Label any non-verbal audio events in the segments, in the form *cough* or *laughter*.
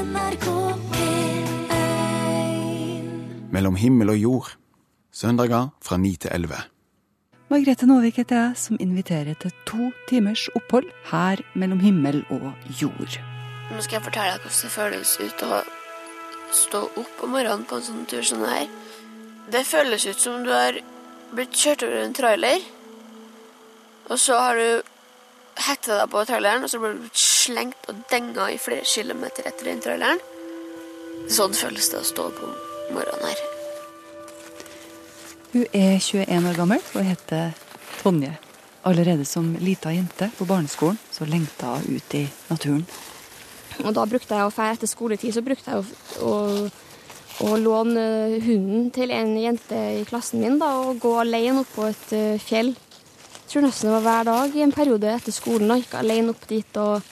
NRK P1. Mellom himmel og jord. Søndager fra 9 til 11. Margrethe Nåvik heter jeg, som inviterer til to timers opphold her mellom himmel og jord. Nå skal jeg fortelle deg hvordan det føles ut å stå opp om morgenen på en sånn tur som det her. Det føles ut som du har blitt kjørt over en trailer, og så har du hekta deg på traileren, og så blir du slengt og denga i flere kilometer etter den traileren. Sånn føles det å stå opp om morgenen her. Hun er 21 år gammel og heter Tonje. Allerede som lita jente på barneskolen så lengta hun ut i naturen. Og da brukte jeg å fære etter skoletid, så brukte jeg å, å, å låne hunden til en jente i klassen min da, og gå alene opp på et eh, fjell. Jeg tror nesten det var hver dag i en periode etter skolen. da, Gikk alene opp dit og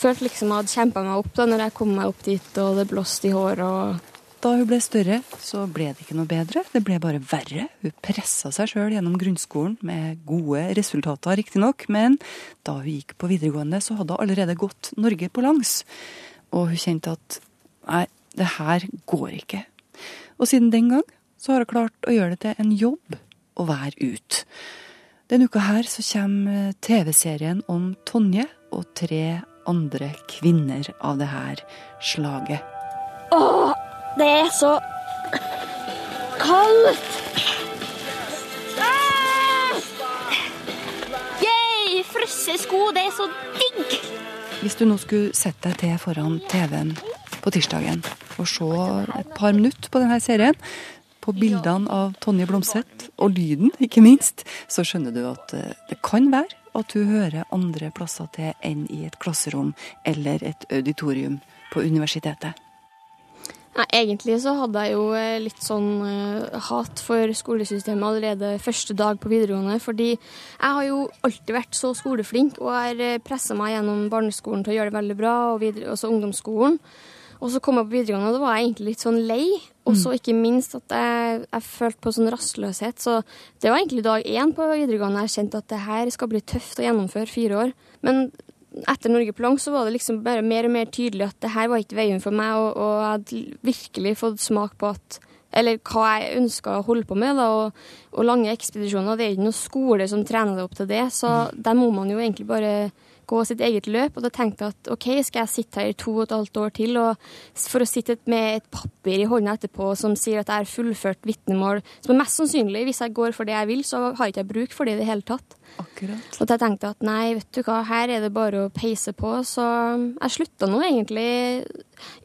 følte liksom jeg hadde kjempa meg opp da når jeg kom meg opp dit, og det blåste i håret og Da hun ble større, så ble det ikke noe bedre. Det ble bare verre. Hun pressa seg sjøl gjennom grunnskolen med gode resultater, riktignok, men da hun gikk på videregående, så hadde hun allerede gått Norge på langs. Og hun kjente at nei, det her går ikke. Og siden den gang så har hun klart å gjøre det til en jobb å være ute. Denne uka her så kommer TV-serien om Tonje og tre andre kvinner av det her slaget. Åh, det er så kaldt! Yay, frosne sko, det er så digg! Hvis du nå skulle sette deg til foran TV-en på tirsdagen og se et par minutter på denne serien, på bildene av Tonje Blomseth, og lyden, ikke minst, så skjønner du at eh, det kan være at hun hører andre plasser til enn i et klasserom eller et auditorium på universitetet. Nei, egentlig så hadde jeg jo eh, litt sånn eh, hat for skolesystemet allerede første dag på videregående, fordi jeg har jo alltid vært så skoleflink og har eh, pressa meg gjennom barneskolen til å gjøre det veldig bra, og videre, også ungdomsskolen. Og så kom jeg på videregående, og da var jeg egentlig litt sånn lei. Og så ikke minst at jeg, jeg følte på sånn rastløshet. Så det var egentlig dag én på videregående jeg kjente at det her skal bli tøft å gjennomføre fire år. Men etter Norge på lang så var det liksom bare mer og mer tydelig at det her var ikke veien for meg, og, og jeg hadde virkelig fått smak på at eller hva jeg ønska å holde på med. Da, og, og lange ekspedisjoner. Det er ikke noe skole som trener deg opp til det, så der må man jo egentlig bare gå sitt eget løp. Og da tenkte jeg at OK, skal jeg sitte her i to og et halvt år til og for å sitte med et papir i hånda etterpå som sier at jeg har fullført vitnemål, som er mest sannsynlig, hvis jeg går for det jeg vil, så har jeg ikke bruk for det i det hele tatt. Akkurat. Og jeg tenkte at nei, vet du hva, her er det bare å peise på. Så jeg slutta nå egentlig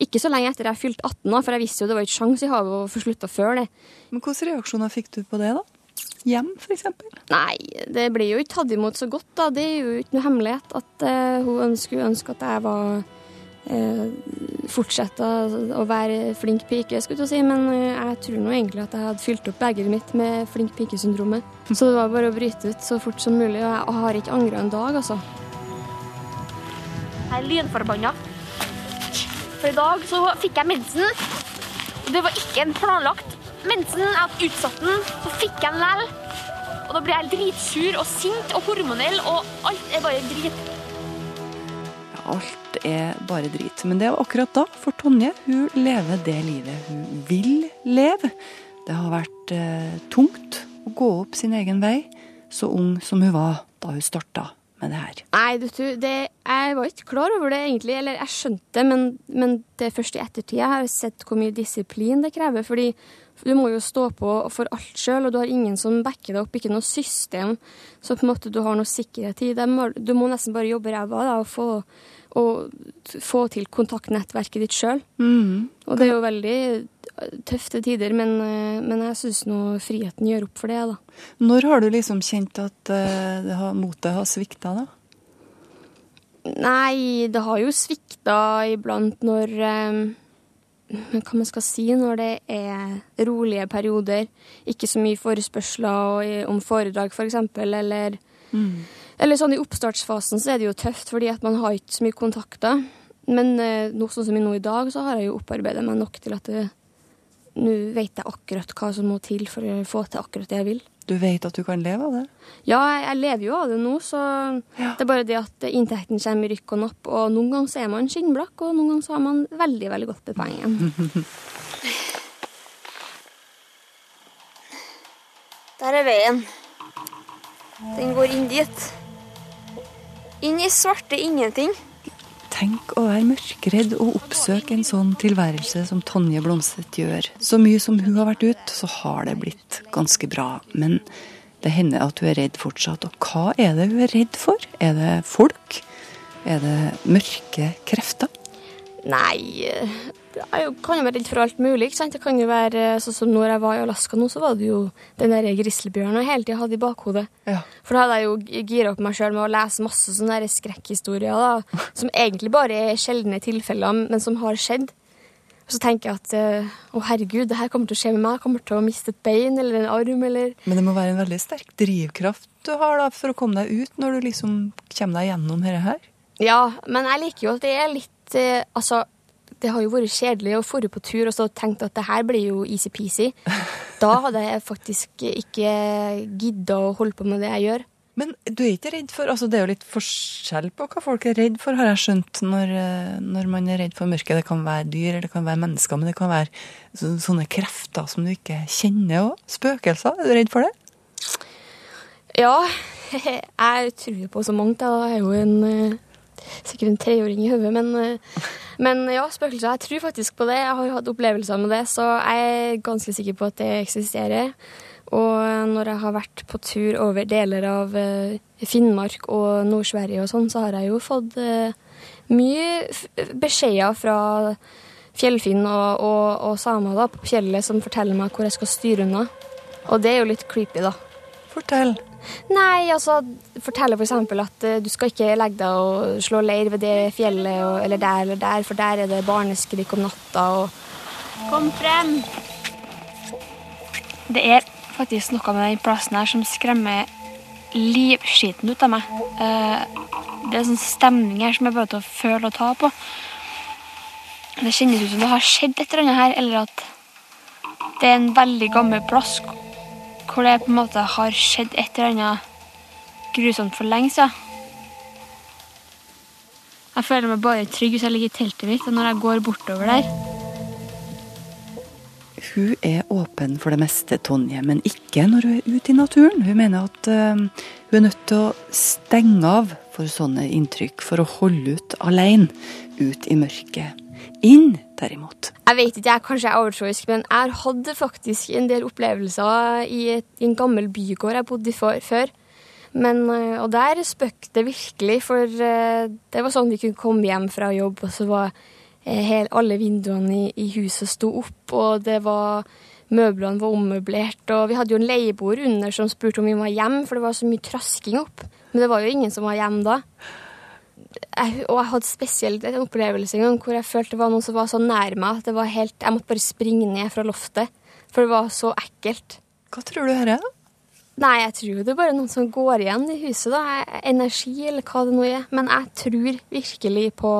ikke så lenge etter jeg fylte 18, da, for jeg visste jo det var ikke sjans i havet å få slutta før det. Men hvilke reaksjoner fikk du på det, da? Hjem, f.eks.? Nei, det blir jo ikke tatt imot så godt, da. Det er jo ikke noe hemmelighet at uh, hun skulle ønske at jeg var uh, Fortsette å være flink pike, skulle jeg si. Men eh, jeg tror nå egentlig at jeg hadde fylt opp begeret mitt med flink pike-syndromet. Så det var bare å bryte ut så fort som mulig, og jeg har ikke angra en dag, altså. Jeg er lynforbanna. For i dag så fikk jeg mensen. Det var ikke en planlagt mensen. Jeg hadde utsatt den, så fikk jeg den likevel. Og da blir jeg dritsur og sint og hormonell, og alt er bare drit. Ja, alt er bare drit. Men det er akkurat da, for Tonje, hun lever det livet hun vil leve. Det har vært eh, tungt å gå opp sin egen vei, så ung som hun var da hun starta med det her. Nei, vet du, det, jeg var ikke klar over det egentlig. Eller jeg skjønte det, men, men det er først i ettertid jeg har sett hvor mye disiplin det krever. fordi du må jo stå på for alt sjøl, og du har ingen som backer deg opp, ikke noe system så på en måte du har noe sikkerhet i. Du må nesten bare jobbe ræva og få, og få til kontaktnettverket ditt sjøl. Mm. Og det er jo veldig tøfte tider, men, eh, men jeg syns nå friheten gjør opp for det, da. Når har du liksom kjent at uh, motet har svikta, da? Nei, det har jo svikta iblant når eh, hva man skal si når det er rolige perioder. Ikke så mye forespørsler om foredrag, f.eks., for eksempel, eller, Mm. eller sånn i oppstartsfasen så er det jo tøft, fordi at man har ikke så mye kontakter. Men noe nå, sånn som nå i dag, så har jeg jo opparbeidet meg nok til at nå vet jeg akkurat hva som må til for å få til akkurat det jeg vil. Du vet at du kan leve av det? Ja, jeg, jeg lever jo av det nå, så Ja. det er bare det at inntekten kommer i rykk og napp, og noen ganger så er man skinnblakk, og noen ganger så har man veldig, veldig godt med pengene. *laughs* Der er veien. Den går inn dit. Inn i svarte ingenting. Tenk å være mørkredd og oppsøke en sånn tilværelse som Tonje Blomstedt gjør. Så mye som hun har vært ute, så har det blitt ganske bra. Men det hender at hun er redd fortsatt. Og hva er det hun er redd for? Er det folk? Er det mørke krefter? Nei, det jeg kan jo være redd for alt mulig. ikke sant? Det kan jo være sånn som når jeg var i Alaska nå, så var det jo den der grizzlybjørnen jeg hele tida hadde i bakhodet. Ja. For da hadde jeg jo gira opp meg sjøl med å lese masse sånne der skrekkhistorier, da, som egentlig bare er sjeldne tilfeller, men som har skjedd. Og så tenker jeg at eh, å herregud, det her kommer til å skje med meg. Jeg kommer til å miste et bein eller en arm eller Men det må være en veldig sterk drivkraft du har da for å komme deg ut når du liksom kommer deg gjennom dette her. Ja, men jeg liker jo at det er litt eh, Altså, det har jo vært kjedelig å dra på tur og så tenkt at det her blir jo easy-peasy. *laughs* Da hadde jeg faktisk ikke gidda å holde på med det jeg gjør. Men du er ikke redd for altså Det er jo litt forskjell på hva folk er redd for, har jeg skjønt, når, eh, når man er redd for mørket. Det kan være dyr, eller det kan være mennesker, men det kan være så, sånne krefter som du ikke kjenner òg. Spøkelser. Er du redd for det? Ja, *laughs* jeg tror på så mangt. Jeg er jo en eh, sikkert en treåring i hodet, men, eh, men ja, spøkelser. Jeg tror faktisk på det. Jeg har hatt opplevelser med det, så jeg er ganske sikker på at det eksisterer. Og når jeg har vært på tur over deler av eh, Finnmark og Nord-Sverige og sånn, så har jeg jo fått eh, mye beskjeder fra fjellfinn og, og, og samer da, på fjellet som forteller meg hvor jeg skal styre unna. Og det er jo litt creepy, da. Fortell. Nei, altså forteller for eksempel at eh, du skal ikke legge deg og slå leir ved det fjellet og, eller der eller der, for der er det barneskrik om natta og Kom frem. Det er faktisk noe med den plassen her som skremmer livskiten ut av meg. Eh, Det er sånn stemning her som jeg bare til å føle og ta på. Det kjennes ut som det har skjedd et eller annet her, eller at det er en veldig gammel plass hvor det på en måte har skjedd et eller annet grusomt for lenge siden. Jeg føler meg bare trygg hvis jeg ligger i teltet mitt, og når jeg går bortover der. Hun er åpen for det meste, Tonje, men ikke når hun er ute i naturen. Hun mener at eh, hun er nødt til å stenge av for sånne inntrykk, for å holde ut alene ut i mørket. Inn, derimot. Jeg vet ikke, jeg kanskje er overtroisk, men jeg hadde faktisk en del opplevelser i, et, i en gammel bygård jeg bodde i for, før. Men, eh, og der spøk det virkelig, for eh, det var sånn vi kunne komme hjem fra jobb, og så var eh, hel, alle vinduene i, i huset sto opp, og det var Møblene var ommøblert, og vi hadde jo en leieboer under som spurte om vi var hjemme, for det var så mye trasking opp. Men det var jo ingen som var hjemme da. Jeg, og jeg hadde spesielt en opplevelse en gang hvor jeg følte det var noen som var så nær meg at det var helt, jeg måtte bare springe ned fra loftet, for det var så ekkelt. Hva tror du her er? Nei, jeg tror det er bare noen som går igjen i huset, da. Energi, eller hva det nå er. Men jeg tror virkelig på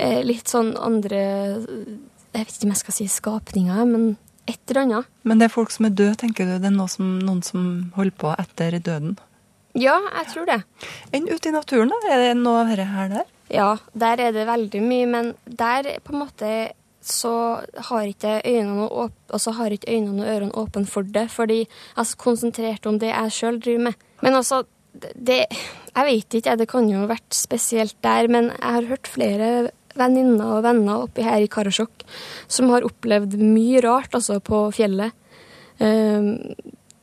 eh, litt sånn andre Jeg vet ikke om jeg skal si skapninger, men et eller annet. Men det er folk som er døde, tenker du? Det er noe som, noen som holder på etter døden? Ja, jeg tror det. Enn ute i naturen, da? Er det noe av dette her der? Ja, der er det veldig mye, men der på en måte så har ikke øynene og, altså har ikke øynene og ørene åpne for det, fordi jeg er så konsentrert om det jeg sjøl driver med. Men altså, det Jeg vet ikke, det kan jo ha vært spesielt der, men jeg har hørt flere venninner og venner oppi her i Karasjok som har opplevd mye rart altså på fjellet. Um,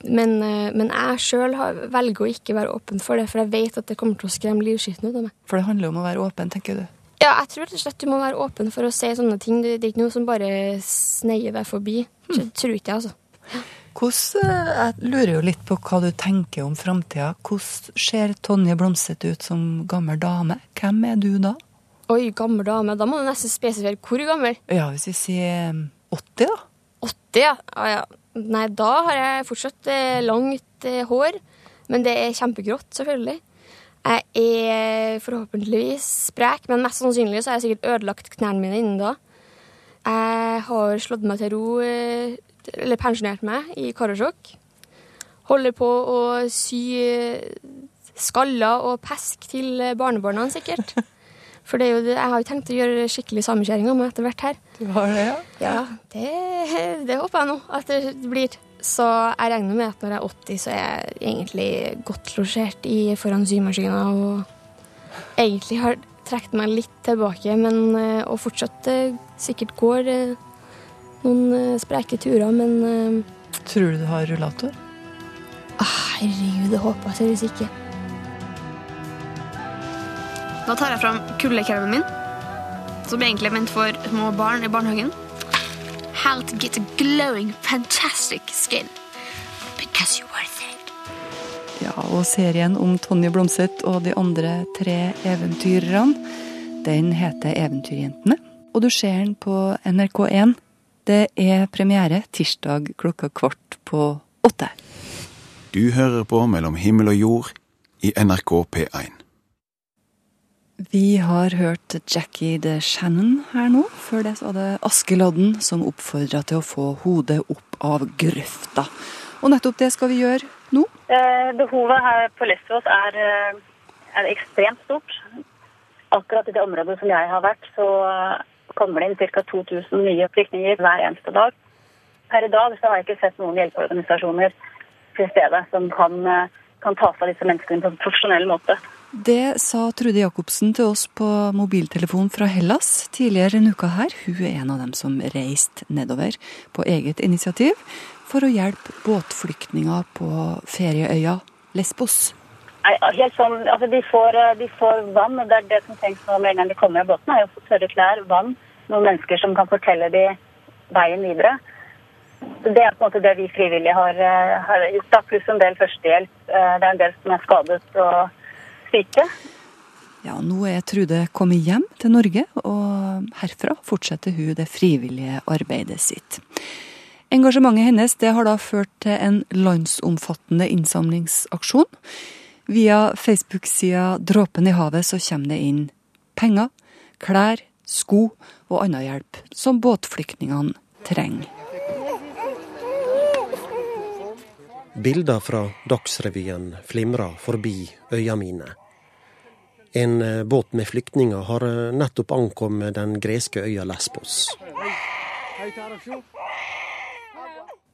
men, eh, men jeg sjøl velger å ikke være åpen for det, for jeg vet at det kommer til å skremme livskiten ut av meg. For det handler jo om å være åpen, tenker du. Ja, jeg tror rett og slett du må være åpen for å se sånne ting. Det er ikke noe som bare sneier deg forbi. Det tror ikke jeg, altså. Hvordan, eh, jeg lurer jo litt på hva du tenker om framtida. Hvordan ser Tonje Blomstedt ut som gammel dame? Hvem er du da? Oi, gammel dame. Da må du nesten spesifisere hvor gammel. Ja, hvis vi sier eh, 80, da? 80, ja. Ah, ja. Nei, da har jeg fortsatt eh, langt eh, hår. Men det er kjempegrått, selvfølgelig. Jeg er forhåpentligvis sprek, men mest sannsynlig så har jeg sikkert ødelagt knærne mine innen da. Jeg har slått meg til ro, eh, eller pensjonert meg, i Karasjok. holder på å sy skaller og pesk til barnebarna, sikkert. *laughs* For det er jo det, jeg har jo tenkt å gjøre skikkelig samekjøring av meg etter hvert her. Du har det, ja? Ja, det, det håper jeg nå at det blir. Så jeg regner med at når jeg er 80, så er jeg egentlig godt losjert i foran symaskina og egentlig har trukket meg litt tilbake, men eh, og fortsatt eh, sikkert går eh, noen spreke turer, men Tror du du har rullator? ah, herregud, det håper jeg seriøst ikke. Da tar jeg fram kuldekremen min, som egentlig er ment for små barn i barnehagen. How to get a glowing, fantastic skin. Because you worth it. Ja, og serien om Tonje Blomseth og de andre tre eventyrerne, den heter Eventyrjentene. Og du ser den på NRK1. Det er premiere tirsdag klokka kvart på åtte. Du hører på Mellom himmel og jord i NRK P1. Vi har hørt Jackie de Shannon her nå. Før det så var det Askeladden som oppfordra til å få hodet opp av grøfta. Og nettopp det skal vi gjøre nå. Eh, Behovet her på Lesvos er, eh, er ekstremt stort. Akkurat i det området som jeg har vært, så eh, kommer det inn ca. 2000 nye flyktninger hver eneste dag. Per i dag så har jeg ikke sett noen hjelpeorganisasjoner til stede som kan, eh, kan ta seg av disse menneskene på en profesjonell måte. Det sa Trude Jacobsen til oss på mobiltelefon fra Hellas tidligere en uka her. Hun er en av dem som reiste nedover på eget initiativ for å hjelpe båtflyktninger på ferieøya Lesbos. Nei, helt sånn, altså de får, eh, de får vann, og det er det som trengs nå med en gang de kommer av båten, er jo tørre klær, vann, noen mennesker som kan fortelle de veien videre. Det er på en måte det vi frivillige har, eh, har gjort, da, pluss en del førstehjelp. Eh, Det er en del som er skadet og syke. Ja, nå er Trude kommet hjem til Norge, og herfra fortsetter hun det frivillige arbeidet sitt. Engasjementet hennes det har da ført til en landsomfattende innsamlingsaksjon. Via Facebook-sida Dråpen i havet så kommer det inn penger, klær, sko og annen hjelp som båtflyktningene trenger. Bilder fra Dagsrevyen flimrer forbi øya mine. En eh, båt med flyktninger har eh, nettopp ankommet den greske øya Lesbos.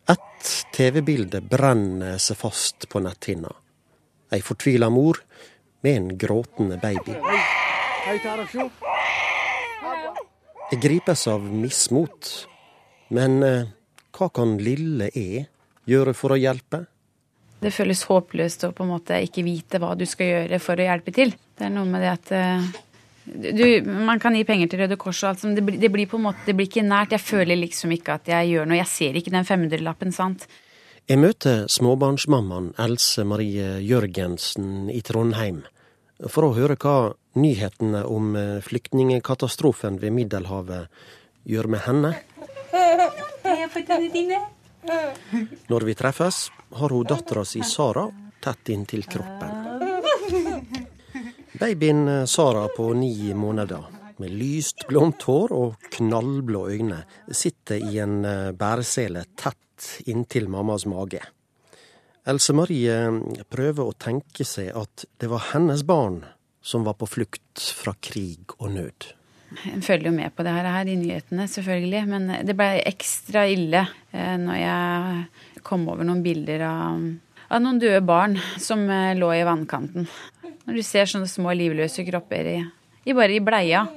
Et TV-bilde brenner seg fast på netthinna. Ei fortvila mor med en gråtende baby. Jeg gripes av mismot. Men eh, hva kan lille E gjøre for å hjelpe? Det føles håpløst å på en måte ikke vite hva du skal gjøre for å hjelpe til. Det er noe med det at eh, du, Man kan gi penger til Røde Kors og alt sånt. Det, blir- det blir på en måte, det blir ikke nært. Jeg føler liksom ikke at jeg gjør noe. Jeg ser ikke den 500-lappen, sant. Jeg møter småbarnsmammaen Else Marie Jørgensen i Trondheim for å høre hva nyhetene om eh, flyktningkatastrofen ved Middelhavet gjør med henne. *laughs* Når vi treffes, har hun dattera si Sara tett inntil kroppen. Babyen eh, Sara på ni måneder, med lyst blondt hår og knallblå øyne, sitter i en eh, bæresele tett inntil mammas mage. Else Marie eh, prøver å tenke seg at det var hennes barn som var på flukt fra krig og nød. Jeg følger jo med på det her, her i nyhetene, selvfølgelig. Men det ble ekstra ille eh, når jeg kom over noen bilder av, av noen døde barn som eh, lå i vannkanten. Når du ser sånne små livløse kropper i, i bare i bleia.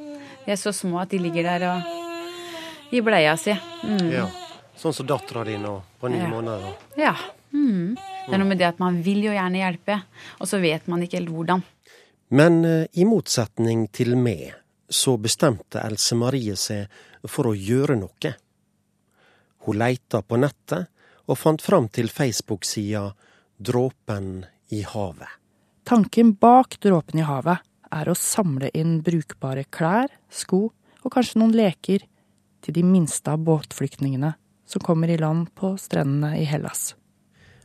De er så små at de ligger der og i bleia si. Mm. Ja, Sånn som dattera di nå, på ni Ja. måneder. Ja. Mm. Det er noe med det at man vil jo gjerne hjelpe, og så vet man ikke helt hvordan. Men eh, i motsetning til meg, så bestemte Else Marie seg for å gjøre noe. Hun leita på nettet og fant fram til Facebook-sida Dråpen i havet. Tanken bak Dråpen i havet er å samle inn brukbare klær, sko og kanskje noen leker til de minste av båtflyktningene som kommer i land på strendene i Hellas.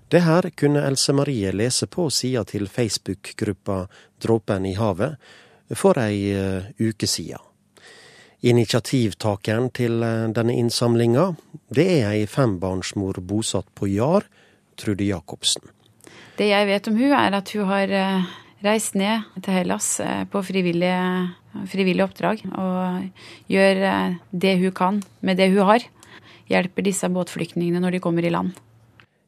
Det her kunne Else Marie lese på sida til Facebook-gruppa Dråpen i havet for ei eh, uke siden. Initiativtakeren til eh, denne innsamlinga, det er ei fembarnsmor bosatt på Jar, Trude Jacobsen. Det jeg vet om hun er at hun har eh, reist ned til Hellas på frivillig, frivillig oppdrag og gjør det hun kan med det hun har. Hjelper disse båtflyktningene når de kommer i land.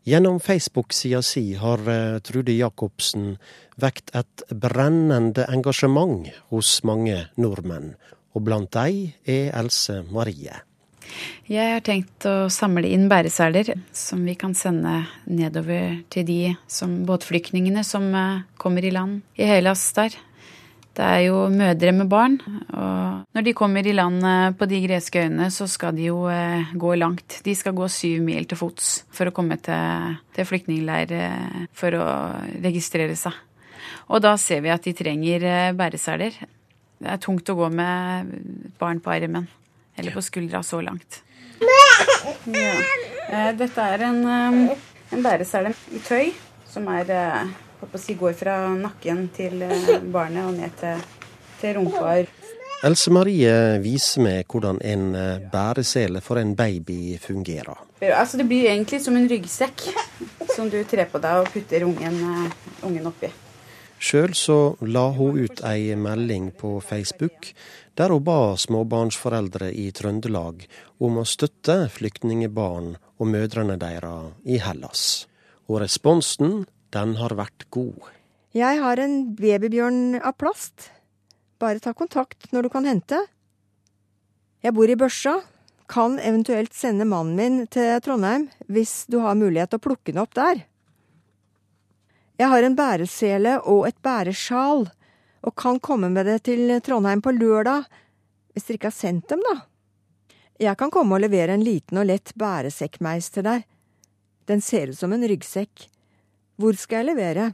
Gjennom Facebook-sida si har Trude Jacobsen vekt et brennende engasjement hos mange nordmenn, og blant dem er Else Marie. Jeg har tenkt å samle inn bæreseler som vi kan sende nedover til de som båtflyktningene som eh, kommer i land i Hellas der. Det er jo mødre med barn, og når de kommer i land eh, på de greske øyene, så skal de jo eh, gå langt. De skal gå syv mil til fots for å komme til, til flyktningleir for å registrere seg. Og da ser vi at de trenger bæreseler. Det er tungt å gå med barn på armen eller på skuldra så langt. Ja. Eh, dette er en, eh, en bæresele i tøy som er eh, si, går fra nakken til barnet og ned til, til rumpa. Else Marie viser meg hvordan en bæresele for en baby fungerer. Altså, det blir egentlig som en ryggsekk som du trer på deg og putter ungen, ungen oppi. Sjøl så la hun ut ei melding på Facebook der hun ba småbarnsforeldre i Trøndelag om å støtte flyktningebarn og mødrene deres i Hellas. Og responsen, den har vært god. Jeg har en babybjørn av plast. Bare ta kontakt når du kan hente. Jeg bor i Børsa. Kan eventuelt sende mannen min til Trondheim hvis du har mulighet til å plukke den opp der. Jeg har en bæresele og et bæresjal og kan komme med det til Trondheim på lørdag, hvis dere ikke har sendt dem, da. Jeg kan komme og levere en liten og lett bæresekkmeis til deg. Den ser ut som en ryggsekk. Hvor skal jeg levere?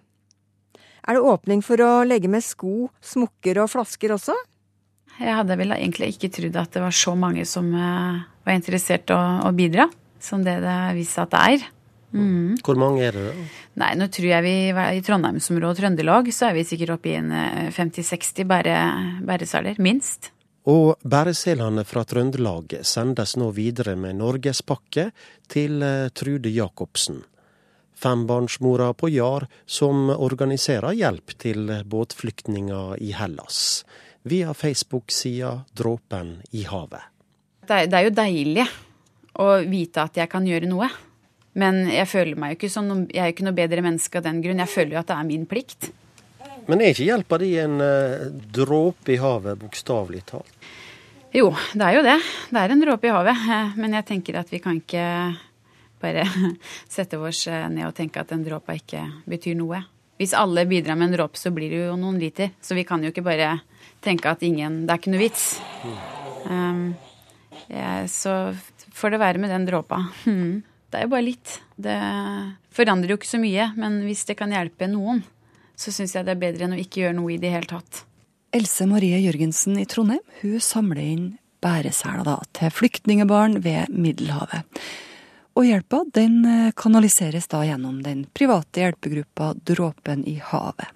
Er det åpning for å legge med sko, smokker og flasker også? Jeg hadde vel egentlig ikke trodd at det var så mange som eh, var interessert i å bidra, som det det viser at det er. Mm. Hvor mange er det da? Nei, nå tror jeg vi I Trondheimsområdet og Trøndelag så er vi sikkert oppe i en 50-60 eh, bære, bæresaler, minst. Og bæreselene fra Trøndelag sendes nå videre med norgespakke til eh, Trude Jacobsen. Fembarnsmora på Jar som organiserer hjelp til båtflyktninger i Hellas. Via Facebook-sida Dråpen i havet. Det er, det jo deilig å vite at jeg kan gjøre noe. Men jeg føler meg jo ikke sånn, jeg er ikke noe bedre menneske av den grunn. Jeg føler jo at det er min plikt. Men er ikke hjelpa di en uh, dråpe i havet, bokstavelig talt? Jo, det er jo det. Det er en dråpe i havet. Eh, men jeg tenker at vi kan ikke bare *laughs* sette oss eh, ned og tenke at en dråpe ikke betyr noe. Hvis alle bidrar med en dråpe, så blir det jo noen liter. Så vi kan jo ikke bare tenke at ingen Det er ikke noe vits. Um, ja, så får det være med den dråpa. Hmm. Det er jo bare litt. Det forandrer jo ikke så mye, men hvis det kan hjelpe noen, så syns jeg det er bedre enn å ikke gjøre noe i det hele tatt. Else Marie Jørgensen i Trondheim hun samler inn bæreseler til flyktningebarn ved Middelhavet. Og hjelpa den eh, kanaliseres da gjennom den private hjelpegruppa Dråpen i havet.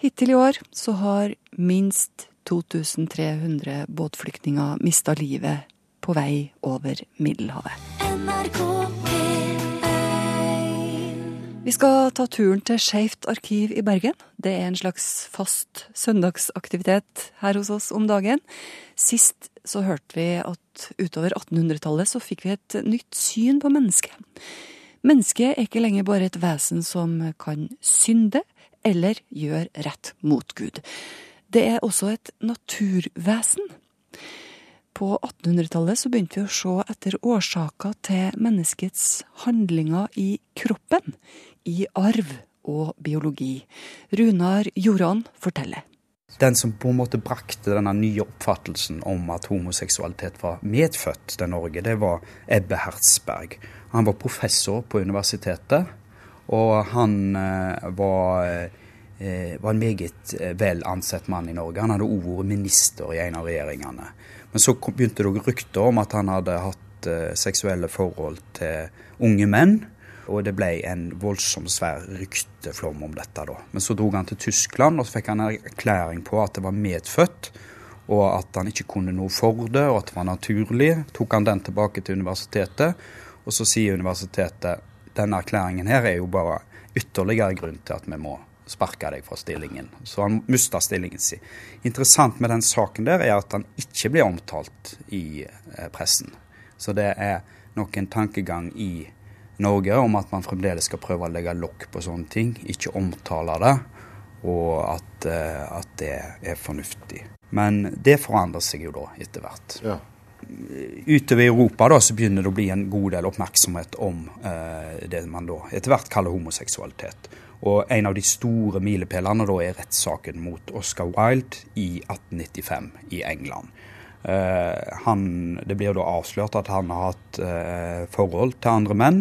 Hittil i år så har minst 2300 båtflyktninger mista livet på vei over Middelhavet. Vi skal ta turen til Skeivt arkiv i Bergen. Det er en slags fast søndagsaktivitet her hos oss om dagen. Sist så hørte vi at utover 1800-tallet så fikk vi et nytt syn på mennesket. Mennesket er ikke lenger bare et vesen som kan synde eller gjøre rett mot Gud. Det er også et naturvesen. På 1800-tallet så begynte vi å se etter årsaker til menneskets handlinger i kroppen, i arv og biologi. Runar Joran forteller. Den som på en måte brakte denne nye oppfattelsen om at homoseksualitet var medfødt til Norge, det var Ebbe Hertzberg. Han var professor på universitetet, og han eh, var, eh, var en meget eh, vel ansett mann i Norge. Han hadde òg vært minister i en av regjeringene. Men så begynte det rykter om at han hadde hatt seksuelle forhold til unge menn. Og det ble en voldsom svær rykteflom om dette. da. Men så dro han til Tyskland, og så fikk han en erklæring på at det var medfødt. Og at han ikke kunne noe for det, og at det var naturlig. Tok han den tilbake til universitetet, og så sier universitetet denne erklæringen her er jo bare ytterligere grunn til at vi må sparke deg fra stillingen. Så han mista stillingen sin. Interessant med den saken der er at han ikke blir omtalt i eh, pressen. Så det er nok en tankegang i Norge om at man fremdeles skal prøve å legge lokk på sånne ting, ikke omtale det, og at, eh, at det er fornuftig. Men det forandrer seg jo da etter hvert. Ja. Utover i Europa da, så begynner det å bli en god del oppmerksomhet om eh, det man da etter hvert kaller homoseksualitet. Og en av de store milepælene da er rettssaken mot Oscar Wilde i 1895 i England. Eh, han, det blir da avslørt at han har hatt eh, forhold til andre menn.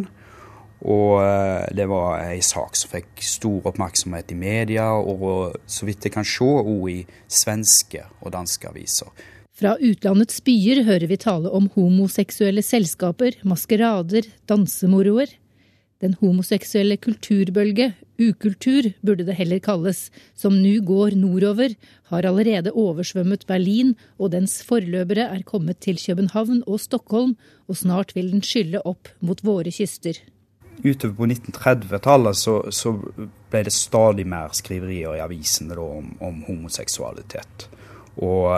Og eh, det var ei sak som fikk stor oppmerksomhet i media, og så vidt jeg kan se, òg i svenske og danske aviser. Fra utlandets byer hører vi tale om homoseksuelle selskaper, maskerader, dansemoroer. Den homoseksuelle kulturbølge, ukultur burde det heller kalles, som nå går nordover, har allerede oversvømmet Berlin, og dens forløpere er kommet til København og Stockholm, og snart vil den skylle opp mot våre kyster. Utover på 1930-tallet så, så, ble det stadig mer skriverier i avisene da, om, om, homoseksualitet. Og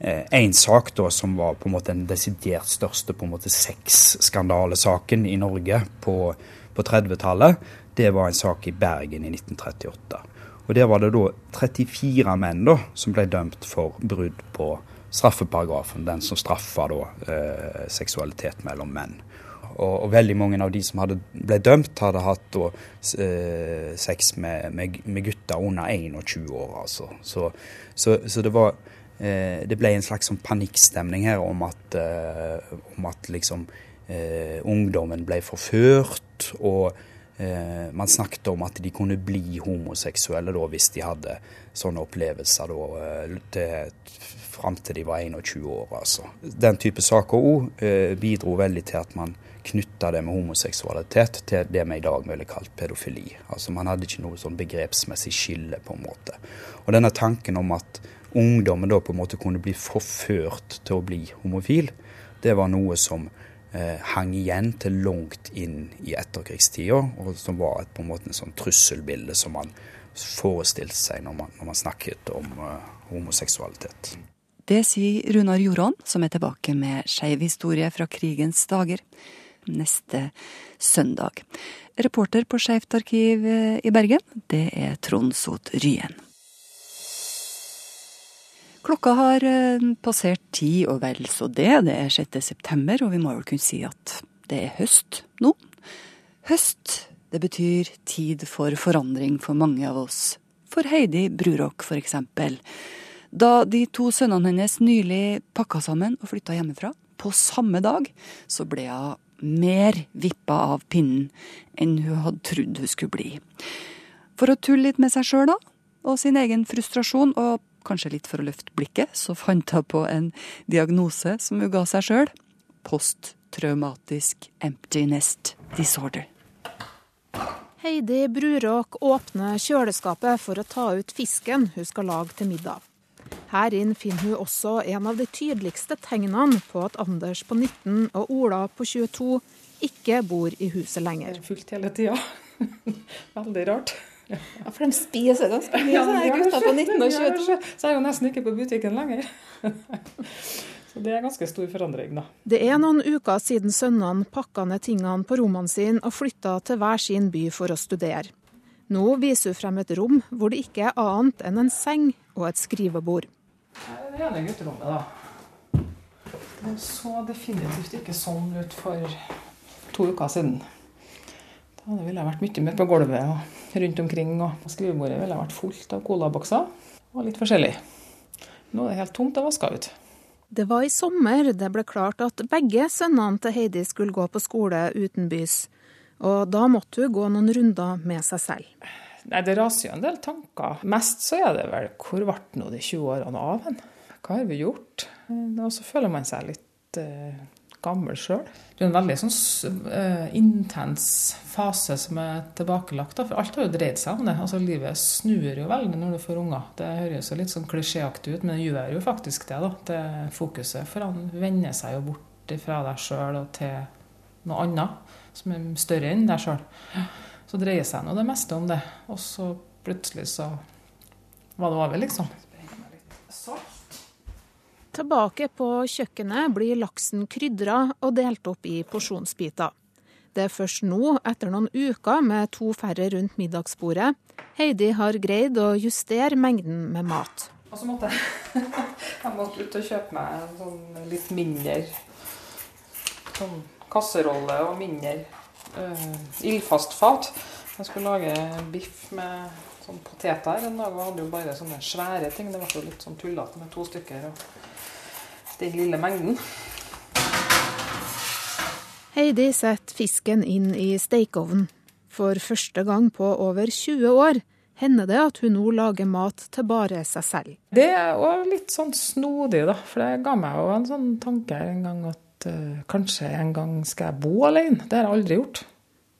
eh, en sak da som var på en måte den desidert største på en måte sexskandalesaken i Norge på på 30-tallet, det var en sak i Bergen i 1938. Og Der var det da 34 menn da, som ble dømt for brudd på straffeparagrafen, den som straffa da eh, seksualitet mellom menn. Og, og, veldig mange av de som hadde, ble dømt, hadde hatt da, eh, sex med, med, med, gutter under 21 år. altså. Så, så, så det var eh, Det ble en slags sånn panikkstemning her om at, eh, om at liksom eh, ungdommen ble forført, og eh, man snakket om at de kunne bli homoseksuelle da, hvis de hadde sånne opplevelser da, eh, fram til de var 21 år. Altså. Den type saker òg bidro veldig til at man knytta det med homoseksualitet til det vi i dag ville kalt pedofili. Altså Man hadde ikke noe sånn begrepsmessig skille, på en måte. Og denne tanken om at ungdommen da på en måte kunne bli forført til å bli homofil, det var noe som eh, hang igjen til langt inn i etterkrigstida, og som var et, på en måte en sånn trusselbilde som man forestilte seg når man, når man snakket om eh, homoseksualitet. Det sier Runar Joran, som er tilbake med skeiv historie fra krigens dager neste søndag. Reporter på Skeivt arkiv eh, i Bergen, det er Trond Sot Ryen. Klokka har eh, passert ti og vel så det. Det er 6. september, og vi må vel kunne si at det er høst nå. Høst, det betyr tid for forandring for mange av oss. For Heidi Brurok, for eksempel. Da de to sønnene hennes nylig pakka sammen og flytta hjemmefra, på samme dag, så ble hun mer vippa av pinnen enn hun hadde trodd hun skulle bli. For å tulle litt med seg sjøl, da, og sin egen frustrasjon, og kanskje litt for å løfte blikket, så fant hun på en diagnose som hun ga seg sjøl. Posttraumatisk empty nest disorder. Heidi Bruråk åpner kjøleskapet for å ta ut fisken hun skal lage til middag. Her inn finner hun også en av de tydeligste tegnene på at Anders på 19 og Ola på 22 ikke bor i huset lenger. Fullt hele tida. *laughs* Veldig rart. Ja, For de spiser ganske mye, ja, de gutter på 19 og 22. Så er jeg jo nesten ikke på butikken lenger. *laughs* Så det er ganske stor forandring, da. Det er noen uker siden sønnene pakka ned tingene på rommene sine og flytta til hver sin by for å studere. Nå viser hun frem et rom hvor det ikke er annet enn en seng og et skrivebord. Det er ene gutterommet, da. Det så definitivt ikke sånn ut for to uker siden. Da ville jeg vært mye mer på gulvet og rundt omkring. Og skrivebordet ville vært fullt av colabokser og litt forskjellig. Nå er det helt tomt og vaska ut. Det var i sommer det ble klart at begge sønnene til Heidi skulle gå på skole utenbys. Og da måtte hun gå noen runder med seg selv. Nei, Det raser jo en del tanker. Mest så er det vel hvor ble nå de 20 årene av hen? Hva har vi gjort? Og så føler man seg litt eh, gammel sjøl. Det er en veldig sånn uh, intens fase som er tilbakelagt. Da. For alt har jo dreid seg om det. Altså Livet snur jo veldig når du får unger. Det høres jo litt sånn klisjéaktig ut, men det gjør jo faktisk det. da. Det Fokuset for han vender seg jo bort fra deg sjøl og til noe annet som er større enn deg sjøl. Så dreier seg nå det meste om det. Og så plutselig så var det over, liksom. Tilbake på kjøkkenet blir laksen krydra og delt opp i porsjonsbiter. Det er først nå, etter noen uker med to færre rundt middagsbordet, Heidi har greid å justere mengden med mat. Og så måtte jeg, *laughs* jeg måtte ut og kjøpe meg en sånn litt mindre sånn kasserolle og mindre uh, ildfast fat. Jeg skulle lage biff med sånn poteter en dag og hadde jo bare sånne svære ting. Det ble jo litt sånn tullete med to stykker og den lille mengden. Heidi setter fisken inn i stekeovnen. For første gang på over 20 år hender det at hun nå lager mat til bare seg selv. Det er òg litt sånn snodig, da. For det ga meg jo en sånn tanke en gang uh, kanskje en gang skal jeg bo alene. Det har jeg aldri gjort.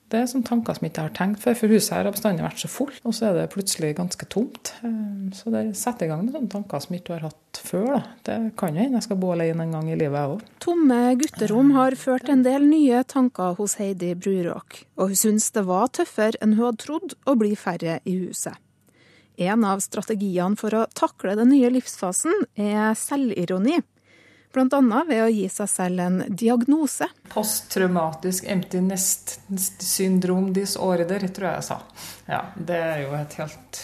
Det er sånne tanker som jeg ikke har tenkt før, for huset her har bestandig vært så fullt. Og så er det plutselig ganske tomt. Eh, så det setter i gang med sånne tanker som jeg ikke har hatt før. Da. Det kan hende jeg skal bo alene en gang i livet, jeg òg. Tomme gutterom har ført en del nye tanker hos Heidi Bruråk. Og hun syns det var tøffere enn hun hadde trodd å bli færre i huset. En av strategiene for å takle den nye livsfasen er selvironi. Bl.a. ved å gi seg selv en diagnose. Posttraumatisk empty nest syndrom disorder, tror jeg jeg sa. Ja, Det er jo et helt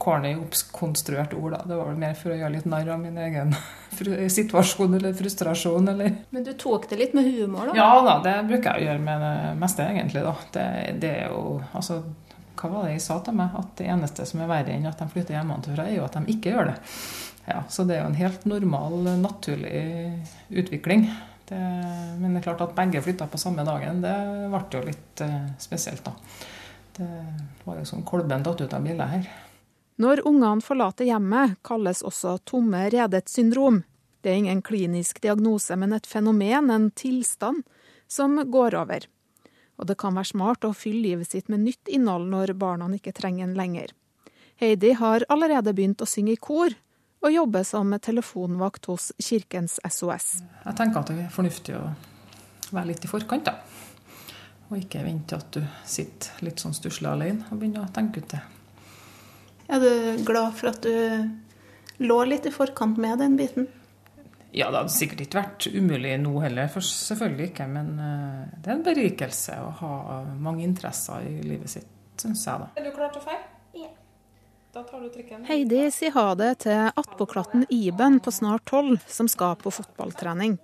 corny, oppkonstruert ord. da. Det var vel mer for å gjøre litt narr av min egen *laughs* situasjon eller frustrasjon. Eller. Men du tok det litt med humor, da? Ja da, det bruker jeg å gjøre med det meste, egentlig. da. Det, det er jo, altså, Hva var det jeg sa til meg? At det eneste som er verre enn at de flytter hjemmefra, er jo at de ikke gjør det. Ja, Så det er jo en helt normal, naturlig utvikling. Det, men det er klart at begge flytta på samme dagen, det ble jo litt uh, spesielt, da. Det var jo som kolben datt ut av bildet her. Når ungene forlater hjemmet, kalles også tomme redets syndrom. Det er ingen klinisk diagnose, men et fenomen, en tilstand, som går over. Og det kan være smart å fylle livet sitt med nytt innhold når barna ikke trenger en lenger. Heidi har allerede begynt å synge i kor, og jobber som telefonvakt hos Kirkens SOS. Jeg tenker at det er fornuftig å være litt i forkant, da. Og ikke vente til at du sitter litt sånn stusslig alene og begynner å tenke ut det. Er du glad for at du lå litt i forkant med den biten? Ja, det hadde sikkert ikke vært umulig nå heller, for selvfølgelig ikke. Men eh, det er en berikelse å ha mange interesser i livet sitt, syns jeg, da. Er du klar til å feire? Heidi sier ha det til attpåklatten Iben på snart tolv, som skal på fotballtrening.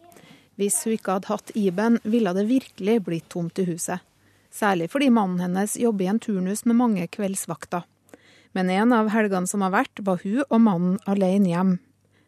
Hvis hun ikke hadde hatt Iben, ville det virkelig blitt tomt i huset. Særlig fordi mannen hennes jobber i en turnus med mange kveldsvakter. Men en av helgene som har vært, var hun og mannen alene hjem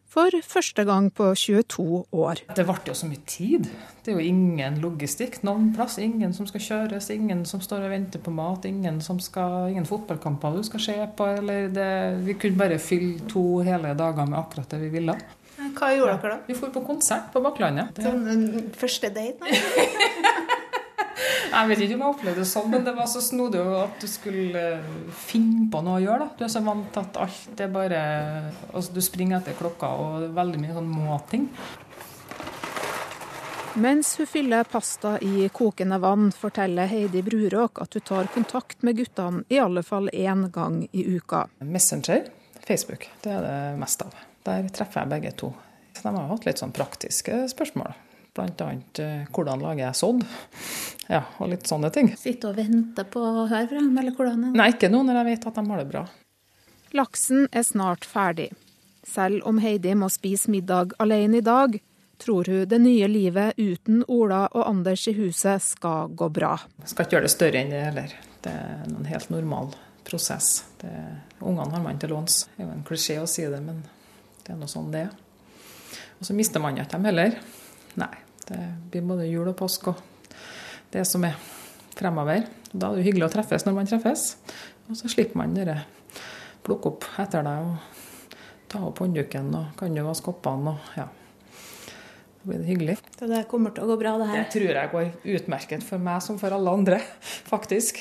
for første gang på 22 år. Det ble jo så mye tid. Det er jo ingen logistikk noen plass. Ingen som skal kjøres, ingen som står og venter på mat, ingen, skal, ingen fotballkamper du skal se på. Det, vi kunne bare fylle to hele dager med akkurat det vi ville. Hva gjorde dere da? Vi dro på konsert på Bakklandet. Sånn første date? *laughs* Jeg vet ikke om jeg opplevde det sånn, men det var så snodig at du skulle eh, finne på noe å gjøre. da. Du er så vant til at alt er bare altså Du springer etter klokka, og det er veldig mye sånn må-ting. Mens hun fyller pasta i kokende vann, forteller Heidi Bruråk at hun tar kontakt med guttene i alle fall én gang i uka. Messenger, Facebook, det er det mest av. Der treffer jeg begge to. Så de har hatt litt sånn praktiske spørsmål. Bl.a. Eh, hvordan lager jeg sodd? Ja, og litt sånne ting. Sitte og vente på å høre fra dem, eller hvordan? Nei, ikke nå når jeg vet at de har det bra. Laksen er snart ferdig. Selv om Heidi må spise middag alene i dag, tror hun det nye livet uten Ola og Anders i huset skal gå bra. Jeg skal ikke gjøre det større enn det heller. Det er en helt normal prosess. Det, ungene har man til låns. Det er jo en klisjé å si det, men det er nå sånn det er. Og så mister man ikke dem heller. Nei. Det blir både jul og påske og det som er fremover. Da er det jo hyggelig å treffes når man treffes. Og så slipper man dere plukke opp etter deg og ta opp håndduken og kan jo vaske koppene og ja. Da blir det hyggelig. Så det kommer til å gå bra, det her? Det tror jeg går utmerket for meg som for alle andre, faktisk.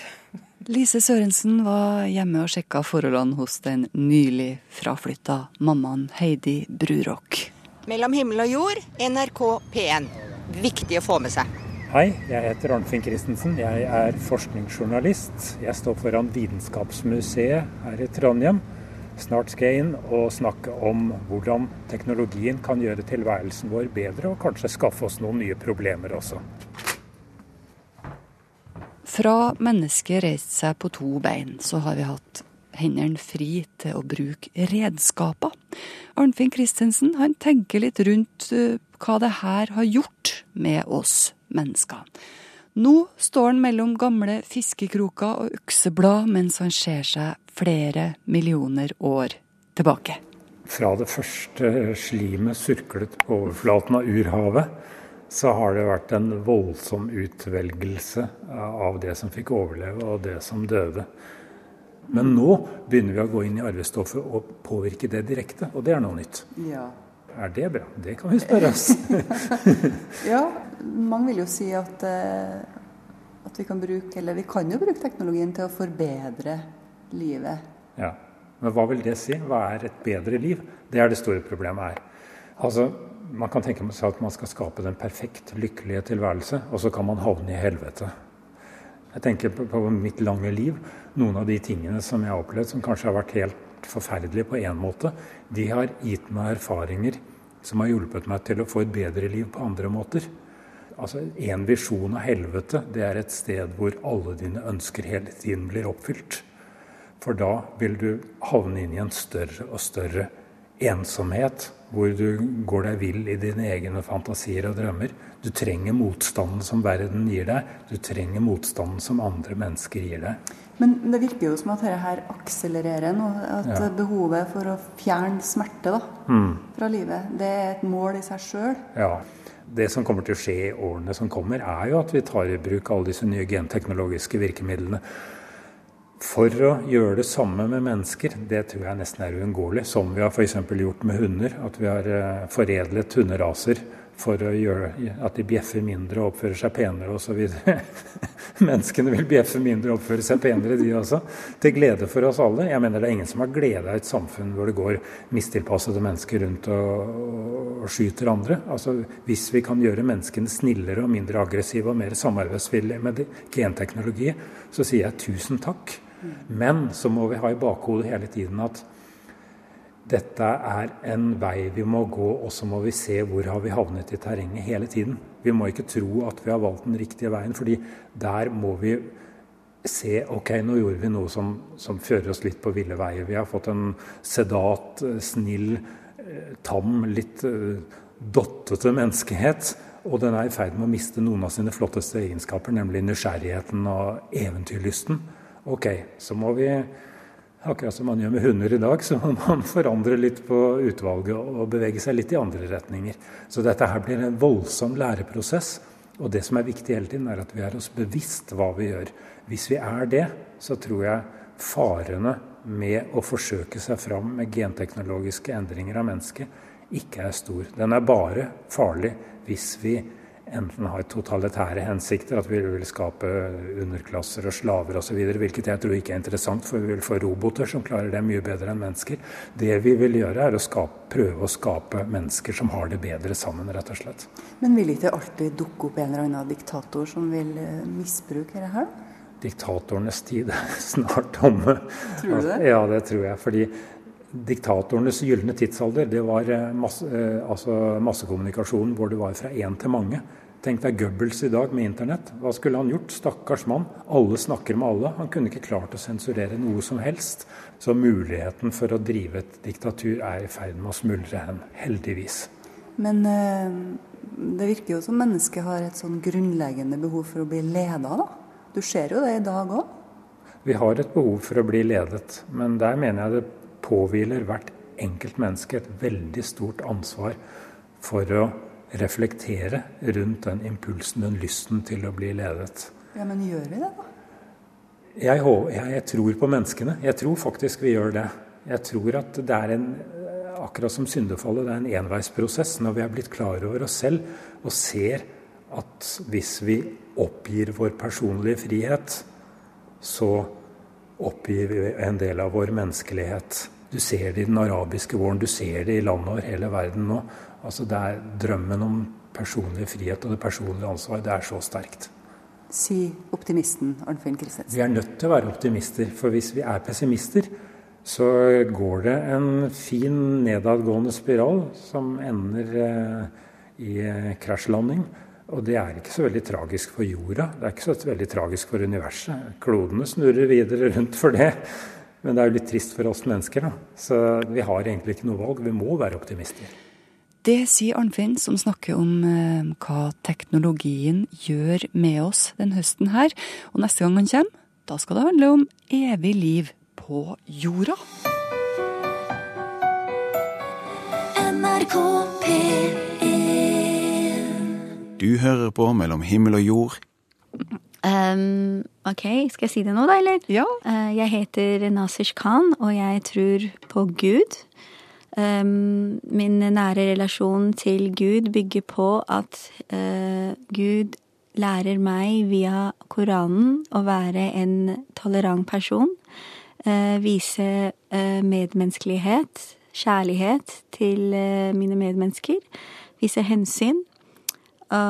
Lise Sørensen var hjemme og sjekka forholdene hos den nylig fraflytta mammaen Heidi Brurock. Mellom himmel og jord, NRK P1. Viktig å få med seg. Hei, jeg heter Arnfinn Christensen. Jeg er forskningsjournalist. Jeg står foran Vitenskapsmuseet her i Trondheim. Snart skal jeg inn og snakke om hvordan teknologien kan gjøre tilværelsen vår bedre, og kanskje skaffe oss noen nye problemer også. Fra mennesket reiste seg på to bein, så har vi hatt hendene fri til å bruke redskaper. Arnfinn Christensen han tenker litt rundt uh, hva det her har gjort med oss mennesker. Nå står han mellom gamle fiskekroker og økseblad mens han ser seg flere millioner år tilbake. Fra det første slimet surklet på overflaten av urhavet, så har det vært en voldsom utvelgelse av det som fikk overleve, og det som døde. Men nå begynner vi å gå inn i arvestoffet og påvirke det direkte, og det er noe nytt. Ja. Er det bra? Det kan vi spørre oss. *laughs* ja, mange vil jo si at, eh, at vi kan bruke, eller vi kan jo bruke teknologien til å forbedre livet. Ja, Men hva vil det si? Hva er et bedre liv? Det er det store problemet her. Altså, Man kan tenke seg at man skal skape den perfekt lykkelige tilværelse, og så kan man havne i helvete. Jeg tenker på, på mitt lange liv. Noen av de tingene som jeg har opplevd som kanskje har vært helt forferdelige på én måte, de har gitt meg erfaringer som har hjulpet meg til å få et bedre liv på andre måter. Altså, En visjon av helvete det er et sted hvor alle dine ønsker hele tiden blir oppfylt. For da vil du havne inn i en større og større ensomhet, hvor du går deg vill i dine egne fantasier og drømmer. Du trenger motstanden som verden gir deg. Du trenger motstanden som andre mennesker gir deg. Men det virker jo som at dette her akselererer nå. At Ja. behovet for å fjerne smerte da, Mm. fra livet, det er et mål i seg sjøl. Ja. Det som kommer til å skje i årene som kommer, er jo at vi tar i bruk alle disse nye genteknologiske virkemidlene. For å gjøre det samme med mennesker, det tror jeg nesten er uunngåelig. Som vi har f.eks. gjort med hunder. At vi har eh, foredlet hunderaser for å gjøre at de bjeffer mindre og oppfører seg penere osv. *laughs* Menneskene vil bjeffe mindre og oppføre seg penere, de også. Til glede for oss alle. Jeg mener Det er ingen som har glede av et samfunn hvor det går mistilpassede mennesker rundt og, og, skyter andre. Altså, Hvis vi kan gjøre menneskene snillere og mindre aggressive og mer samarbeidsvillige med genteknologi, så sier jeg tusen takk. Men så må vi ha i bakhodet hele tiden at dette er en vei vi må gå, og så må vi se hvor har vi havnet i terrenget hele tiden. Vi må ikke tro at vi har valgt den riktige veien, fordi der må vi se ok, nå gjorde vi noe som, som fører oss litt på ville veier. Vi har fått en sedat, eh, snill, eh, tam, litt eh, dottete menneskehet. Og den er i ferd med å miste noen av sine flotteste egenskaper, nemlig nysgjerrigheten og eventyrlysten. Ok, så må vi Akkurat som man gjør med hunder i dag, så må man forandre litt på utvalget og bevege seg litt i andre retninger. Så dette her blir en voldsom læreprosess. Og det som er viktig hele tiden, er at vi er oss bevisst hva vi gjør. Hvis vi er det, så tror jeg farene med å forsøke seg fram med genteknologiske endringer av mennesket ikke er stor. Den er bare farlig hvis vi enten har totalitære hensikter, at vi vil skape underklasser og slaver osv., hvilket jeg tror ikke er interessant, for vi vil få roboter som klarer det mye bedre enn mennesker. Det vi vil gjøre, er å skape, prøve å skape mennesker som har det bedre sammen, rett og slett. Men vil ikke det alltid dukke opp en eller annen diktator som vil eh, misbruke det her? Diktatorenes tid er *laughs* snart omme. Tror du det? Ja, det tror jeg. fordi Diktatorenes gylne tidsalder det var eh, masse, eh, altså massekommunikasjonen hvor det var fra én til mange. Tenk deg Goebbels i dag med internett. Hva skulle han gjort? Stakkars mann. Alle snakker med alle. Han kunne ikke klart å sensurere noe som helst. Så muligheten for å drive et diktatur er i ferd med å smuldre hen. Heldigvis. Men eh, det virker jo som mennesket har et sånn grunnleggende behov for å bli leda, da. Du ser jo det i dag òg. Vi har et behov for å bli ledet, men der mener jeg det påhviler hvert enkelt menneske et veldig stort ansvar for å reflektere rundt den impulsen, den lysten til å bli ledet. Ja, men gjør vi det, da? Jeg, jeg, tror på menneskene. Jeg tror faktisk vi gjør det. Jeg tror at det er en Akkurat som syndefallet, det er en enveisprosess. Når vi er blitt klar over oss selv og ser at hvis vi oppgir vår personlige frihet, så oppgir vi en del av vår menneskelighet. Du ser det i den arabiske våren, du ser det i landet over hele verden nå. Altså Det er drømmen om personlig frihet og det personlige ansvar, det er så sterkt. Si optimisten Arnfinn Christensen. Vi er nødt til å være optimister, for hvis vi er pessimister, så går det en fin nedadgående spiral som ender eh, i eh, krasjlanding. Og det er ikke så veldig tragisk for jorda. Det er ikke så veldig tragisk for universet. Klodene snurrer videre rundt for det. Men det er jo litt trist for oss mennesker, da. Så vi har egentlig ikke noe valg. Vi må være optimister. Det sier Arnfinn, som snakker om eh, hva teknologien gjør med oss den høsten her. Og neste gang han kommer, da skal det handle om evig liv på jorda. NRK Du hører på Mellom himmel og jord. Um, ok, skal jeg si det nå, da, eller? Ja. Uh, jeg heter Nasish Khan, og jeg tror på Gud. Um, min nære relasjon til Gud bygger på at uh, Gud lærer meg via Koranen å være en tolerant person. Uh, vise medmenneskelighet, kjærlighet til mine medmennesker. Vise hensyn. Å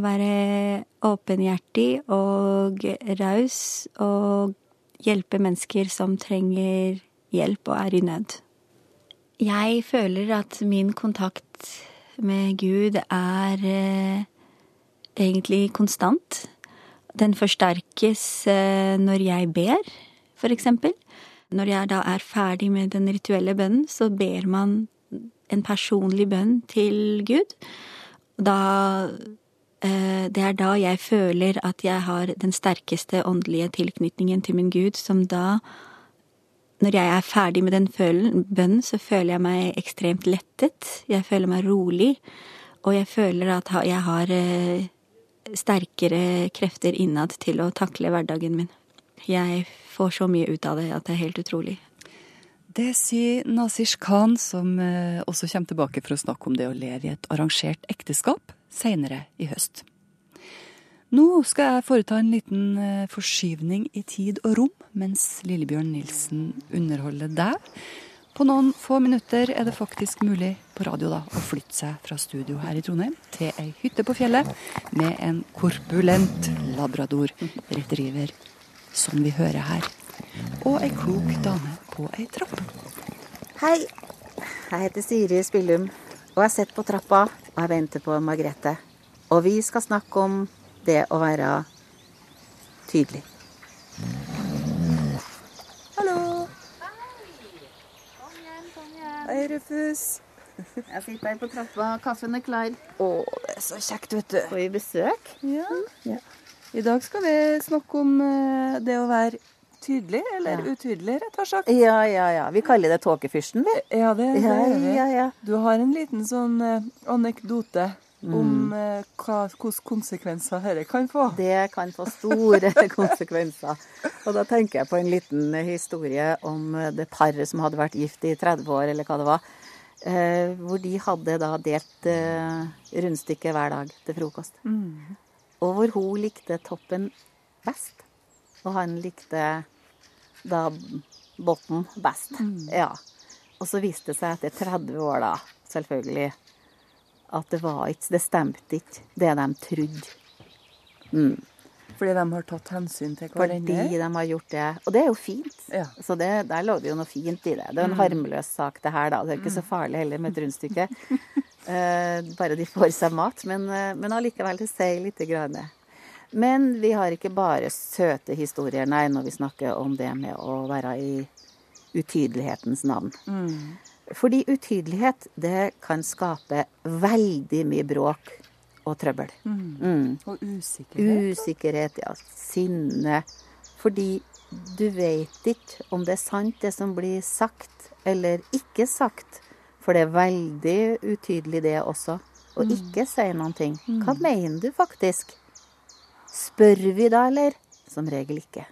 være åpenhjertig og raus og hjelpe mennesker som trenger hjelp og er i nød. Jeg føler at min kontakt med Gud er eh, egentlig konstant. Den forsterkes eh, når jeg ber, for eksempel. Når jeg da er ferdig med den rituelle bønnen, så ber man en personlig bønn til Gud. Da Det er da jeg føler at jeg har den sterkeste åndelige tilknytningen til min Gud, som da Når jeg er ferdig med den bønnen, så føler jeg meg ekstremt lettet. Jeg føler meg rolig, og jeg føler at jeg har sterkere krefter innad til å takle hverdagen min. Jeg får så mye ut av det at det er helt utrolig. Det sier Nasish Khan, som også kommer tilbake for å snakke om det å leve i et arrangert ekteskap seinere i høst. Nå skal jeg foreta en liten forskyvning i tid og rom, mens Lillebjørn Nilsen underholder deg. På noen få minutter er det faktisk mulig på radio da, å flytte seg fra studio her i Trondheim til ei hytte på fjellet med en korpulent labrador retriever, som vi hører her. Og ei klok dame på ei trapp. Hei, jeg heter Siri Spillum, og jeg sitter på trappa og jeg venter på Margrethe. Og vi skal snakke om det å være tydelig. Hallo! Hei, Kom igjen, kom igjen. Hei, Rufus. Jeg sitter her på trappa, kaffen er klar. Å, det er så kjekt, vet du. Får vi besøk? Ja. I dag skal vi snakke om eh, det å være tydelig, eller Ja. utydelig, rett og slett. Ja, ja, ja. Vi kaller det tåkefyrsten, vi. Ja, det, det Ja, gjør vi. ja, ja. Du har en liten sånn eh, anekdote om Mm. eh, hva, hvilke konsekvenser dette kan få. Det kan få store *laughs* konsekvenser. Og da tenker jeg på en liten eh, historie om eh, det paret som hadde vært gift i 30 år, eller hva det var. Eh, hvor de hadde da delt eh, rundstykke hver dag til frokost. Mm. Og hvor hun likte toppen best, og han likte da Botten best. Mm. Ja. Og så viste det seg etter 30 år, da, selvfølgelig, at det var ikke Det stemte ikke, det de trodde. Mm. Fordi de har tatt hensyn til Fordi de har gjort det. Og det er jo fint. Ja. Så det, der lå det jo noe fint i det. Det er en Mm. harmløs sak, det her, da. Det er ikke så farlig heller med et rundstykke. *laughs* Eh, bare de får seg mat. Men, eh, men allikevel, det sier lite grann. Men vi har ikke bare søte historier, nei, når vi snakker om det med å være i utydelighetens navn. Mm. Fordi utydelighet, det kan skape veldig mye bråk og trøbbel. Mm. Mm. Og usikkerhet. Usikkerhet, ja. Sinne. Fordi du vet ikke om det er sant det som blir sagt, eller ikke sagt. For det er veldig utydelig det også. Å Mm. ikke si noen ting. Mm. Hva mener du faktisk? Spør vi da, eller? Som regel ikke.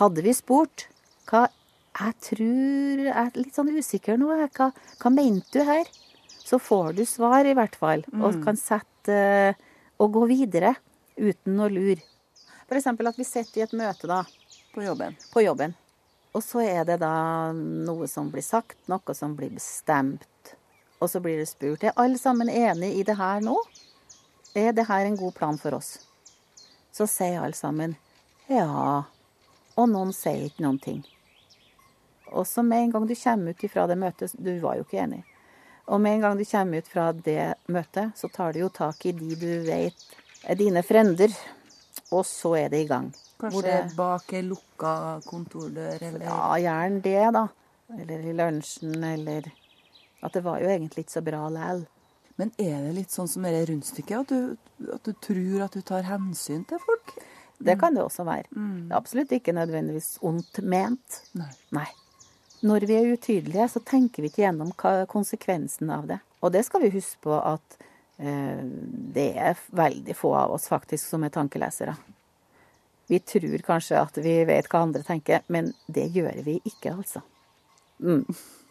Hadde vi spurt hva Jeg tror jeg er litt sånn usikker nå. Hva, hva mente du her? Så får du svar, i hvert fall. Og Mm. kan sette Og gå videre uten å lure. Eksempel at vi sitter i et møte, da. På jobben. På jobben. Og så er det da noe som blir sagt, noe som blir bestemt. Og så blir det spurt er alle sammen enig i det her nå. Er det her en god plan for oss? Så sier alle sammen ja. Og noen sier ikke noen ting. Og så med en gang du kommer ut ifra det møtet Du var jo ikke enig. Og med en gang du kommer ut fra det møtet, så tar du jo tak i de du vet er dine frender. Og så er det i gang. Hvor Kanskje det- bak ei lukka kontordør, eller Ja, gjerne det, da. Eller i lunsjen, eller At det var jo egentlig ikke så bra likevel. Men er det litt sånn som det rundstykket, at du, at du tror at du tar hensyn til folk? Det kan det også være. Det er absolutt ikke nødvendigvis ondt ment. Nei. Når vi er utydelige, så tenker vi ikke gjennom konsekvensen av det. Og det skal vi huske på at eh, det er veldig få av oss faktisk som er tankelesere. Vi tror kanskje at vi vet hva andre tenker, men det gjør vi ikke, altså. Mm.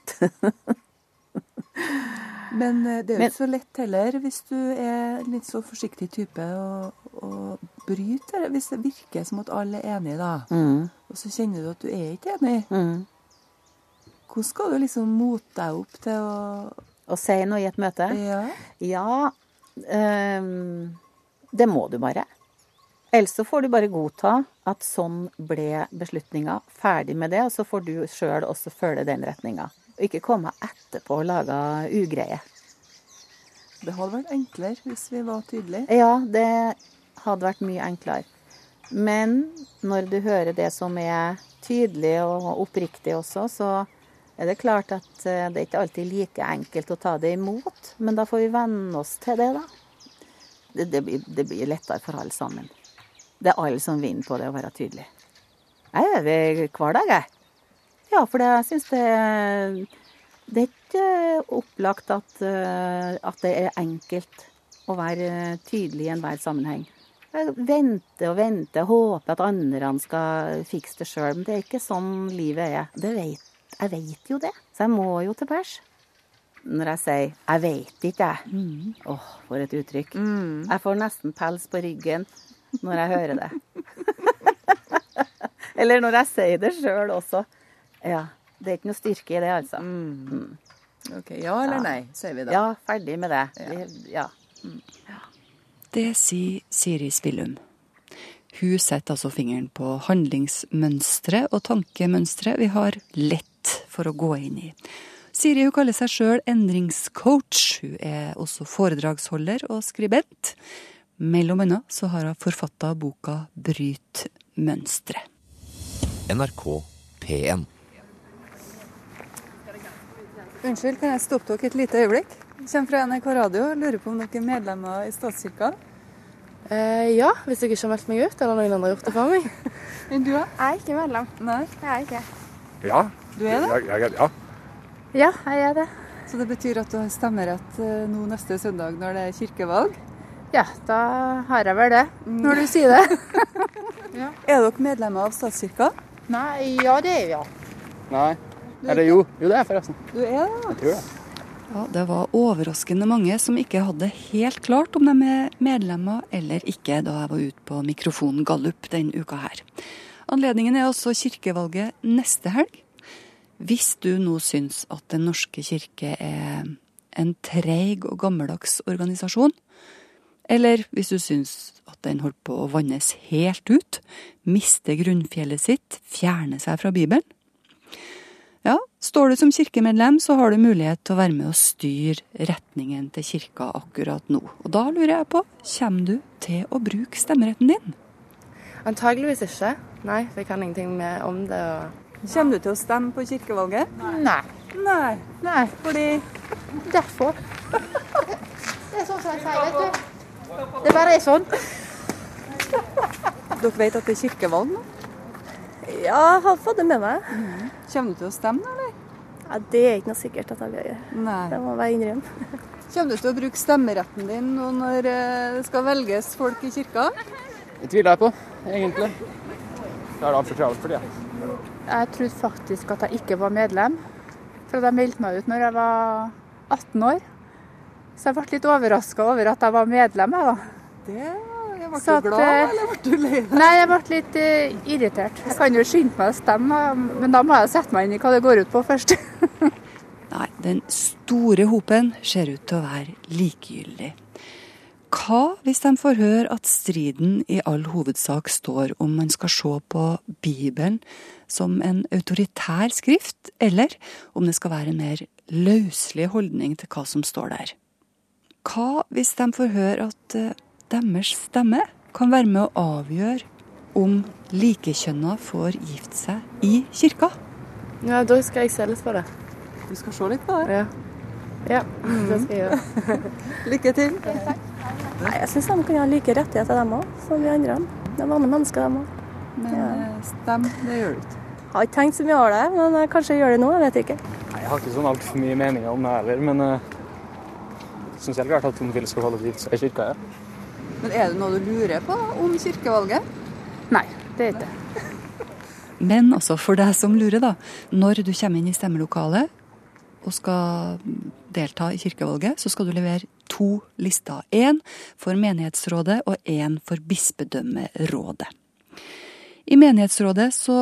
*laughs* Men eh, det er jo ikke så lett heller, hvis du er en litt så forsiktig type og, og bryter det. Hvis det virker som at alle er enige, da, Mm. og så kjenner du at du er ikke enig. Mm. Hvordan skal du liksom mote deg opp til å Å si noe i et møte? Ja. Ja, um, det må du bare. Ellers så får du bare godta at sånn ble beslutninga. Ferdig med det, og så får du sjøl også følge den retninga. Og ikke komme etterpå og lage ugreie. Det hadde vært enklere hvis vi var tydelige. Ja, det hadde vært mye enklere. Men når du hører det som er tydelig og oppriktig også, så er det klart at eh, det er ikke alltid like enkelt å ta det imot. Men da får vi venne oss til det, da. Det, det, blir, det blir lettere for alle sammen. Det er alle som vinner på det å være tydelig. Jeg øver hver dag, jeg. Ja, for det, jeg syns det Det er ikke opplagt at, eh, at det er enkelt å være tydelig i enhver sammenheng. Jeg venter og venter, håper at andre skal fikse det sjøl. Men det er ikke sånn livet er. Det vet, jeg vet jo det, så jeg må jo til pers. Når jeg sier 'jeg veit ikke', jeg. Åh, for et uttrykk. Jeg får nesten pels på ryggen når jeg hører det. *laughs* Eller når jeg sier det sjøl også. Ja. Det er ikke noe styrke i det, altså. Mm. Ok, Ja eller nei, sier vi da. Ja, ferdig med det. Vi- Ja. Det sier Siri Spillum. Hun setter altså fingeren på handlingsmønstre og tankemønstre vi har lett for å gå inn i. Siri hun kaller seg sjøl endringscoach. Hun er også foredragsholder og skribent. Mellom annet så har hun forfatta boka Bryt mønstre. NRK P1. Unnskyld, kan jeg stoppe dere et lite øyeblikk? Jeg kommer fra NRK Radio og lurer på om dere er medlemmer i statskirka? Eh, ja, hvis jeg ikke har meldt meg ut, eller noen andre har gjort det for meg. *laughs* Men du, da? Jeg er ikke medlem. Nei. Jeg er ikke. Ja. Du er det? Jeg, jeg, ja. Ja, jeg er det. Så det betyr at du har stemmerett eh, nå neste søndag når det er kirkevalg? Ja, da har jeg vel det, når du sier det. *laughs* Er dere medlemmer av statskirka? Nei, ja det er vi, ja. Nei. Eller jo. Jo, det er jeg forresten. Du er det? Jeg tror det. Ja, Det var overraskende mange som ikke hadde helt klart om de er medlemmer eller ikke, da jeg var ute på mikrofonen Gallup denne uka her. Anledningen er altså kirkevalget neste helg. Hvis du nå syns at Den norske kirke er en treig og gammeldags organisasjon, eller hvis du syns at den holder på å vannes helt ut, miste grunnfjellet sitt, fjerne seg fra Bibelen, ja, står du som kirkemedlem, så har du mulighet til å være med og styre retningen til kirka akkurat nå. Og da lurer jeg på, kommer du til å bruke stemmeretten din? Antageligvis ikke. Nei, for jeg kan ingenting med om det. Og... Kommer du til å stemme på kirkevalget? Nei. Nei. Nei. Fordi Derfor. Det er sånn som jeg sier, vet du. Det bare er sånn. Dere vet at det er kirkevalg nå? Ja, jeg har fått det med meg. Kommer du til å stemme, eller? Ja, Det er ikke noe sikkert at jeg vil gjøre. Nei. Det må jeg bare innrømme. Kommer du til å bruke stemmeretten din nå når eh, det skal velges folk i kirka? Det tviler jeg på, egentlig. Det er det altfor travelt for det. Jeg trodde faktisk at jeg ikke var medlem. For jeg meldte meg ut når jeg var 18 år. Så jeg ble litt overraska over at jeg var medlem. Jeg, da. Det ble Så du glad, at, eller ble du lei deg? Nei, jeg ble litt uh, irritert. Jeg kan jo skynde meg å stemme, men da må jeg sette meg inn i hva det går ut på først. *laughs* Nei, den store hopen ser ut til å være likegyldig. Hva hvis de får høre at striden i all hovedsak står om man skal se på Bibelen som en autoritær skrift, eller om det skal være en mer løslig holdning til hva som står der? Hva hvis de får høre at eh, deres stemme kan være med å avgjøre om likekjønna får gifte seg i kirka? Ja, da skal jeg se litt på det. Du skal se litt på det? Ja. Ja, det skal jeg gjøre. *laughs* Lykke til. Nei, jeg syns de kan ha like rettigheter, dem òg, som vi andre. De er vanlige mennesker, dem òg. Men ja. stem, det gjør du ikke. Jeg har ikke tenkt så mye over det, men jeg kanskje jeg gjør det nå. Jeg vet ikke. Nei, Jeg har ikke sånn altfor mye meninger om det heller, men uh, syns helt klart at homofile skal holde gift seg i kirka. Ja. Men er det noe du lurer på om kirkevalget? Nei, det er ikke det. Men altså, for deg som lurer, da. Når du kommer inn i stemmelokalet og skal delta i kirkevalget, så skal du levere to lister. Én for menighetsrådet og én for bispedømmerådet. I menighetsrådet så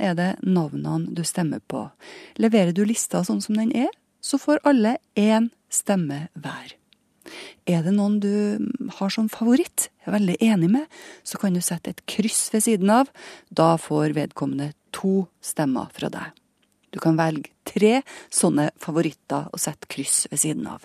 er det navnene du stemmer på. Leverer du lista sånn som den er, så får alle én stemme hver. Er det noen du har som favoritt, er veldig enig med, så kan du sette et kryss ved siden av. Da får vedkommende to stemmer fra deg. Du kan velge tre sånne favoritter og sette kryss ved siden av.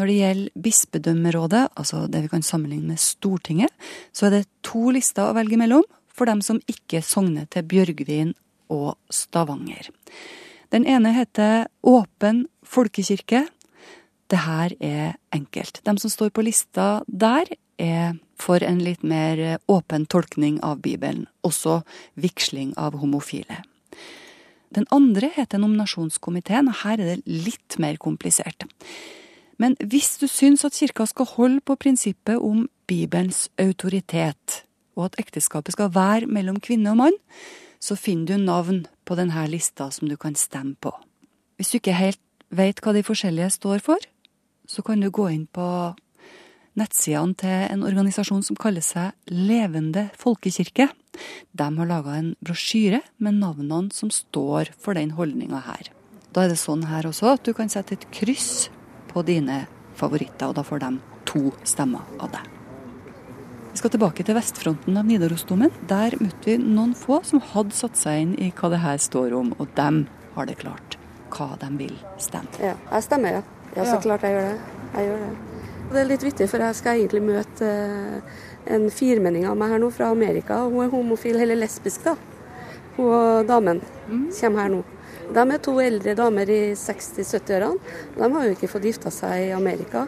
Når det gjelder bispedømmerådet, altså det vi kan sammenligne med Stortinget, så er det to lister å velge mellom for dem som ikke sogner til Bjørgvin og Stavanger. Den ene heter Åpen folkekirke. Det her er enkelt. De som står på lista der, er for en litt mer åpen tolkning av Bibelen, også vigsling av homofile. Den andre heter nominasjonskomiteen, og her er det litt mer komplisert. Men hvis du syns at kirka skal holde på prinsippet om Bibelens autoritet, og at ekteskapet skal være mellom kvinne og mann, så finner du navn på denne lista som du kan stemme på. Hvis du ikke helt vet hva de forskjellige står for, så kan du gå inn på nettsidene til en organisasjon som kaller seg Levende folkekirke. De har laga en brosjyre med navnene som står for den holdninga her. Da er det sånn her også at du kan sette et kryss på dine favoritter, og da får de to stemmer av deg. Vi skal tilbake til vestfronten av Nidarosdomen. Der møtte vi noen få som hadde satt seg inn i hva det her står om, og dem har det klart hva de vil stemme. Ja, jeg stemmer, ja. Ja, så Ja. klart jeg gjør det. Jeg gjør det. Og det er litt vittig, for jeg skal egentlig møte eh, en firmenning av meg her nå fra Amerika. Hun er homofil, eller lesbisk, da. Hun og damen kommer her nå. De er to eldre damer i 60-70-årene. De har jo ikke fått gifta seg i Amerika.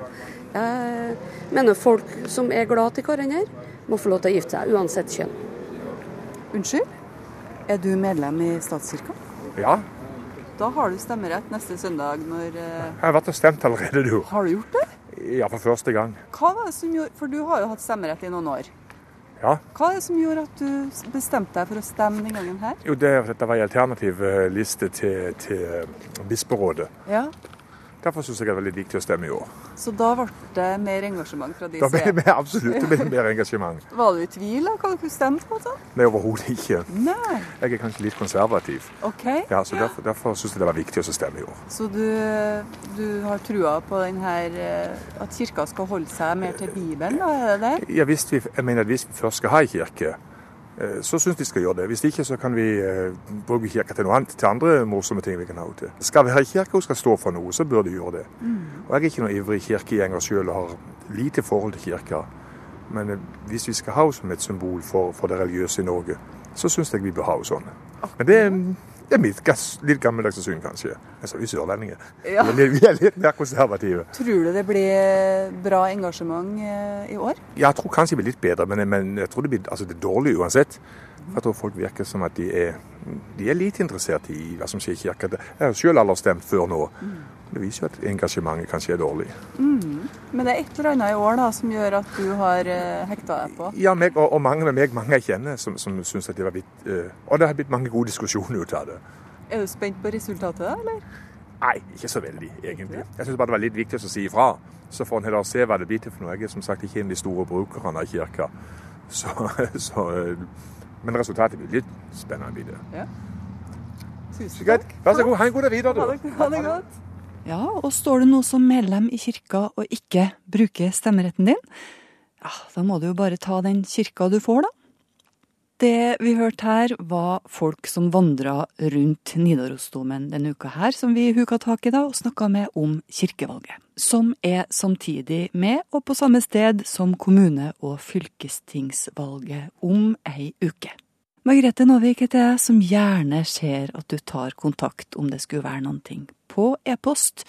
Jeg mener folk som er glad til hverandre, må få lov til å gifte seg, uansett kjønn. Unnskyld? Er du medlem i statskirka? Ja, Da har du stemmerett neste søndag når eh, jeg har vært og stemt allerede, du. Har du gjort det? Ja, for første gang. Hva var det som gjorde For du har jo hatt stemmerett i noen år. Ja. Hva er det som gjorde at du bestemte deg for å stemme den gangen her? Jo, det, dette var en alternativ eh, liste til, til eh, bisperådet. Ja, Derfor syns jeg det er veldig viktig å stemme i år. Så da ble det mer engasjement fra de Da ble det absolutt det ble mer engasjement. *laughs* Var du i tvil om hva du stemte på? sånn? Nei, overhodet ikke. Nei. Jeg er kanskje litt konservativ. OK. Ja, så Derfor, derfor syns jeg det var viktig å stemme i år. Så du, du har trua på den her, eh, at kirka skal holde seg mer til Bibelen, da? Er det det? Ja, hvis vi, jeg mener at hvis vi først skal ha en kirke, så syns de skal gjøre det. Hvis ikke så kan vi eh, bruke kirka til noe annet, til andre morsomme ting vi kan ha til. Skal vi ha en kirke og skal stå for noe, så bør de gjøre det. Og Jeg er ikke noen ivrig kirkegjenger sjøl og har lite forhold til kirka. Men eh, hvis vi skal ha henne som et symbol for, for det religiøse i Norge, så syns jeg vi bør ha henne sånn. Men det, er- det er mitt litt gammeldagse syn, kanskje. Altså, vi sørlendinger. Ja. Vi Vi er litt mer konservative. Tror du det blir bra engasjement eh, i år? Jeg tror kanskje det blir litt bedre, men, men jeg tror det blir altså det er dårlig uansett. For Jeg tror folk virker som at de er, de er lite interessert i hva som skjer i kirka. Jeg har selv aldri stemt før nå. Det viser jo at engasjementet kanskje er dårlig. Mm. Men det er et eller annet i år da, som gjør at du har uh, hekta deg på? Ja, meg, og, og mange med meg, mange jeg kjenner, som, som syns at det var blitt uh, Og det har blitt mange gode diskusjoner ut av det. Er du spent på resultatet, da, eller? Nei, ikke så veldig, egentlig. Jeg syns bare det var litt viktig å si ifra. Så får en heller se hva det blir til for noe. Jeg er som sagt ikke en av de store brukerne av kirka. Så, *laughs* så, eh, men resultatet blir litt spennende. Blir det. Ja. Tusen takk. Vær så god. Ha en god dag videre, Ha du. det, ha det godt. Ja, og står du nå som medlem i kirka og ikke bruker stemmeretten din, ja, da må du jo bare ta den kirka du får, da. Det vi hørte her, var folk som vandra rundt Nidarosdomen denne uka her, som vi huka tak i da og snakka med om kirkevalget. Som er samtidig med og på samme sted som kommune- og fylkestingsvalget om ei uke. Margrethe Nåvik heter jeg, som gjerne ser at du tar kontakt om det skulle være noen ting. På e-post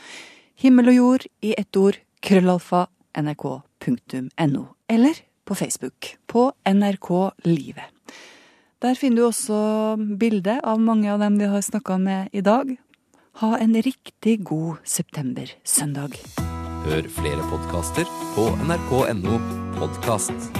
himmel og jord i ett ord krøllalfa nrk.no. Eller på Facebook på NRK Livet. Der finner du også bilde av mange av dem vi har snakka med i dag. Ha en riktig god septembersøndag. Hør flere podkaster på nrk.no podkast.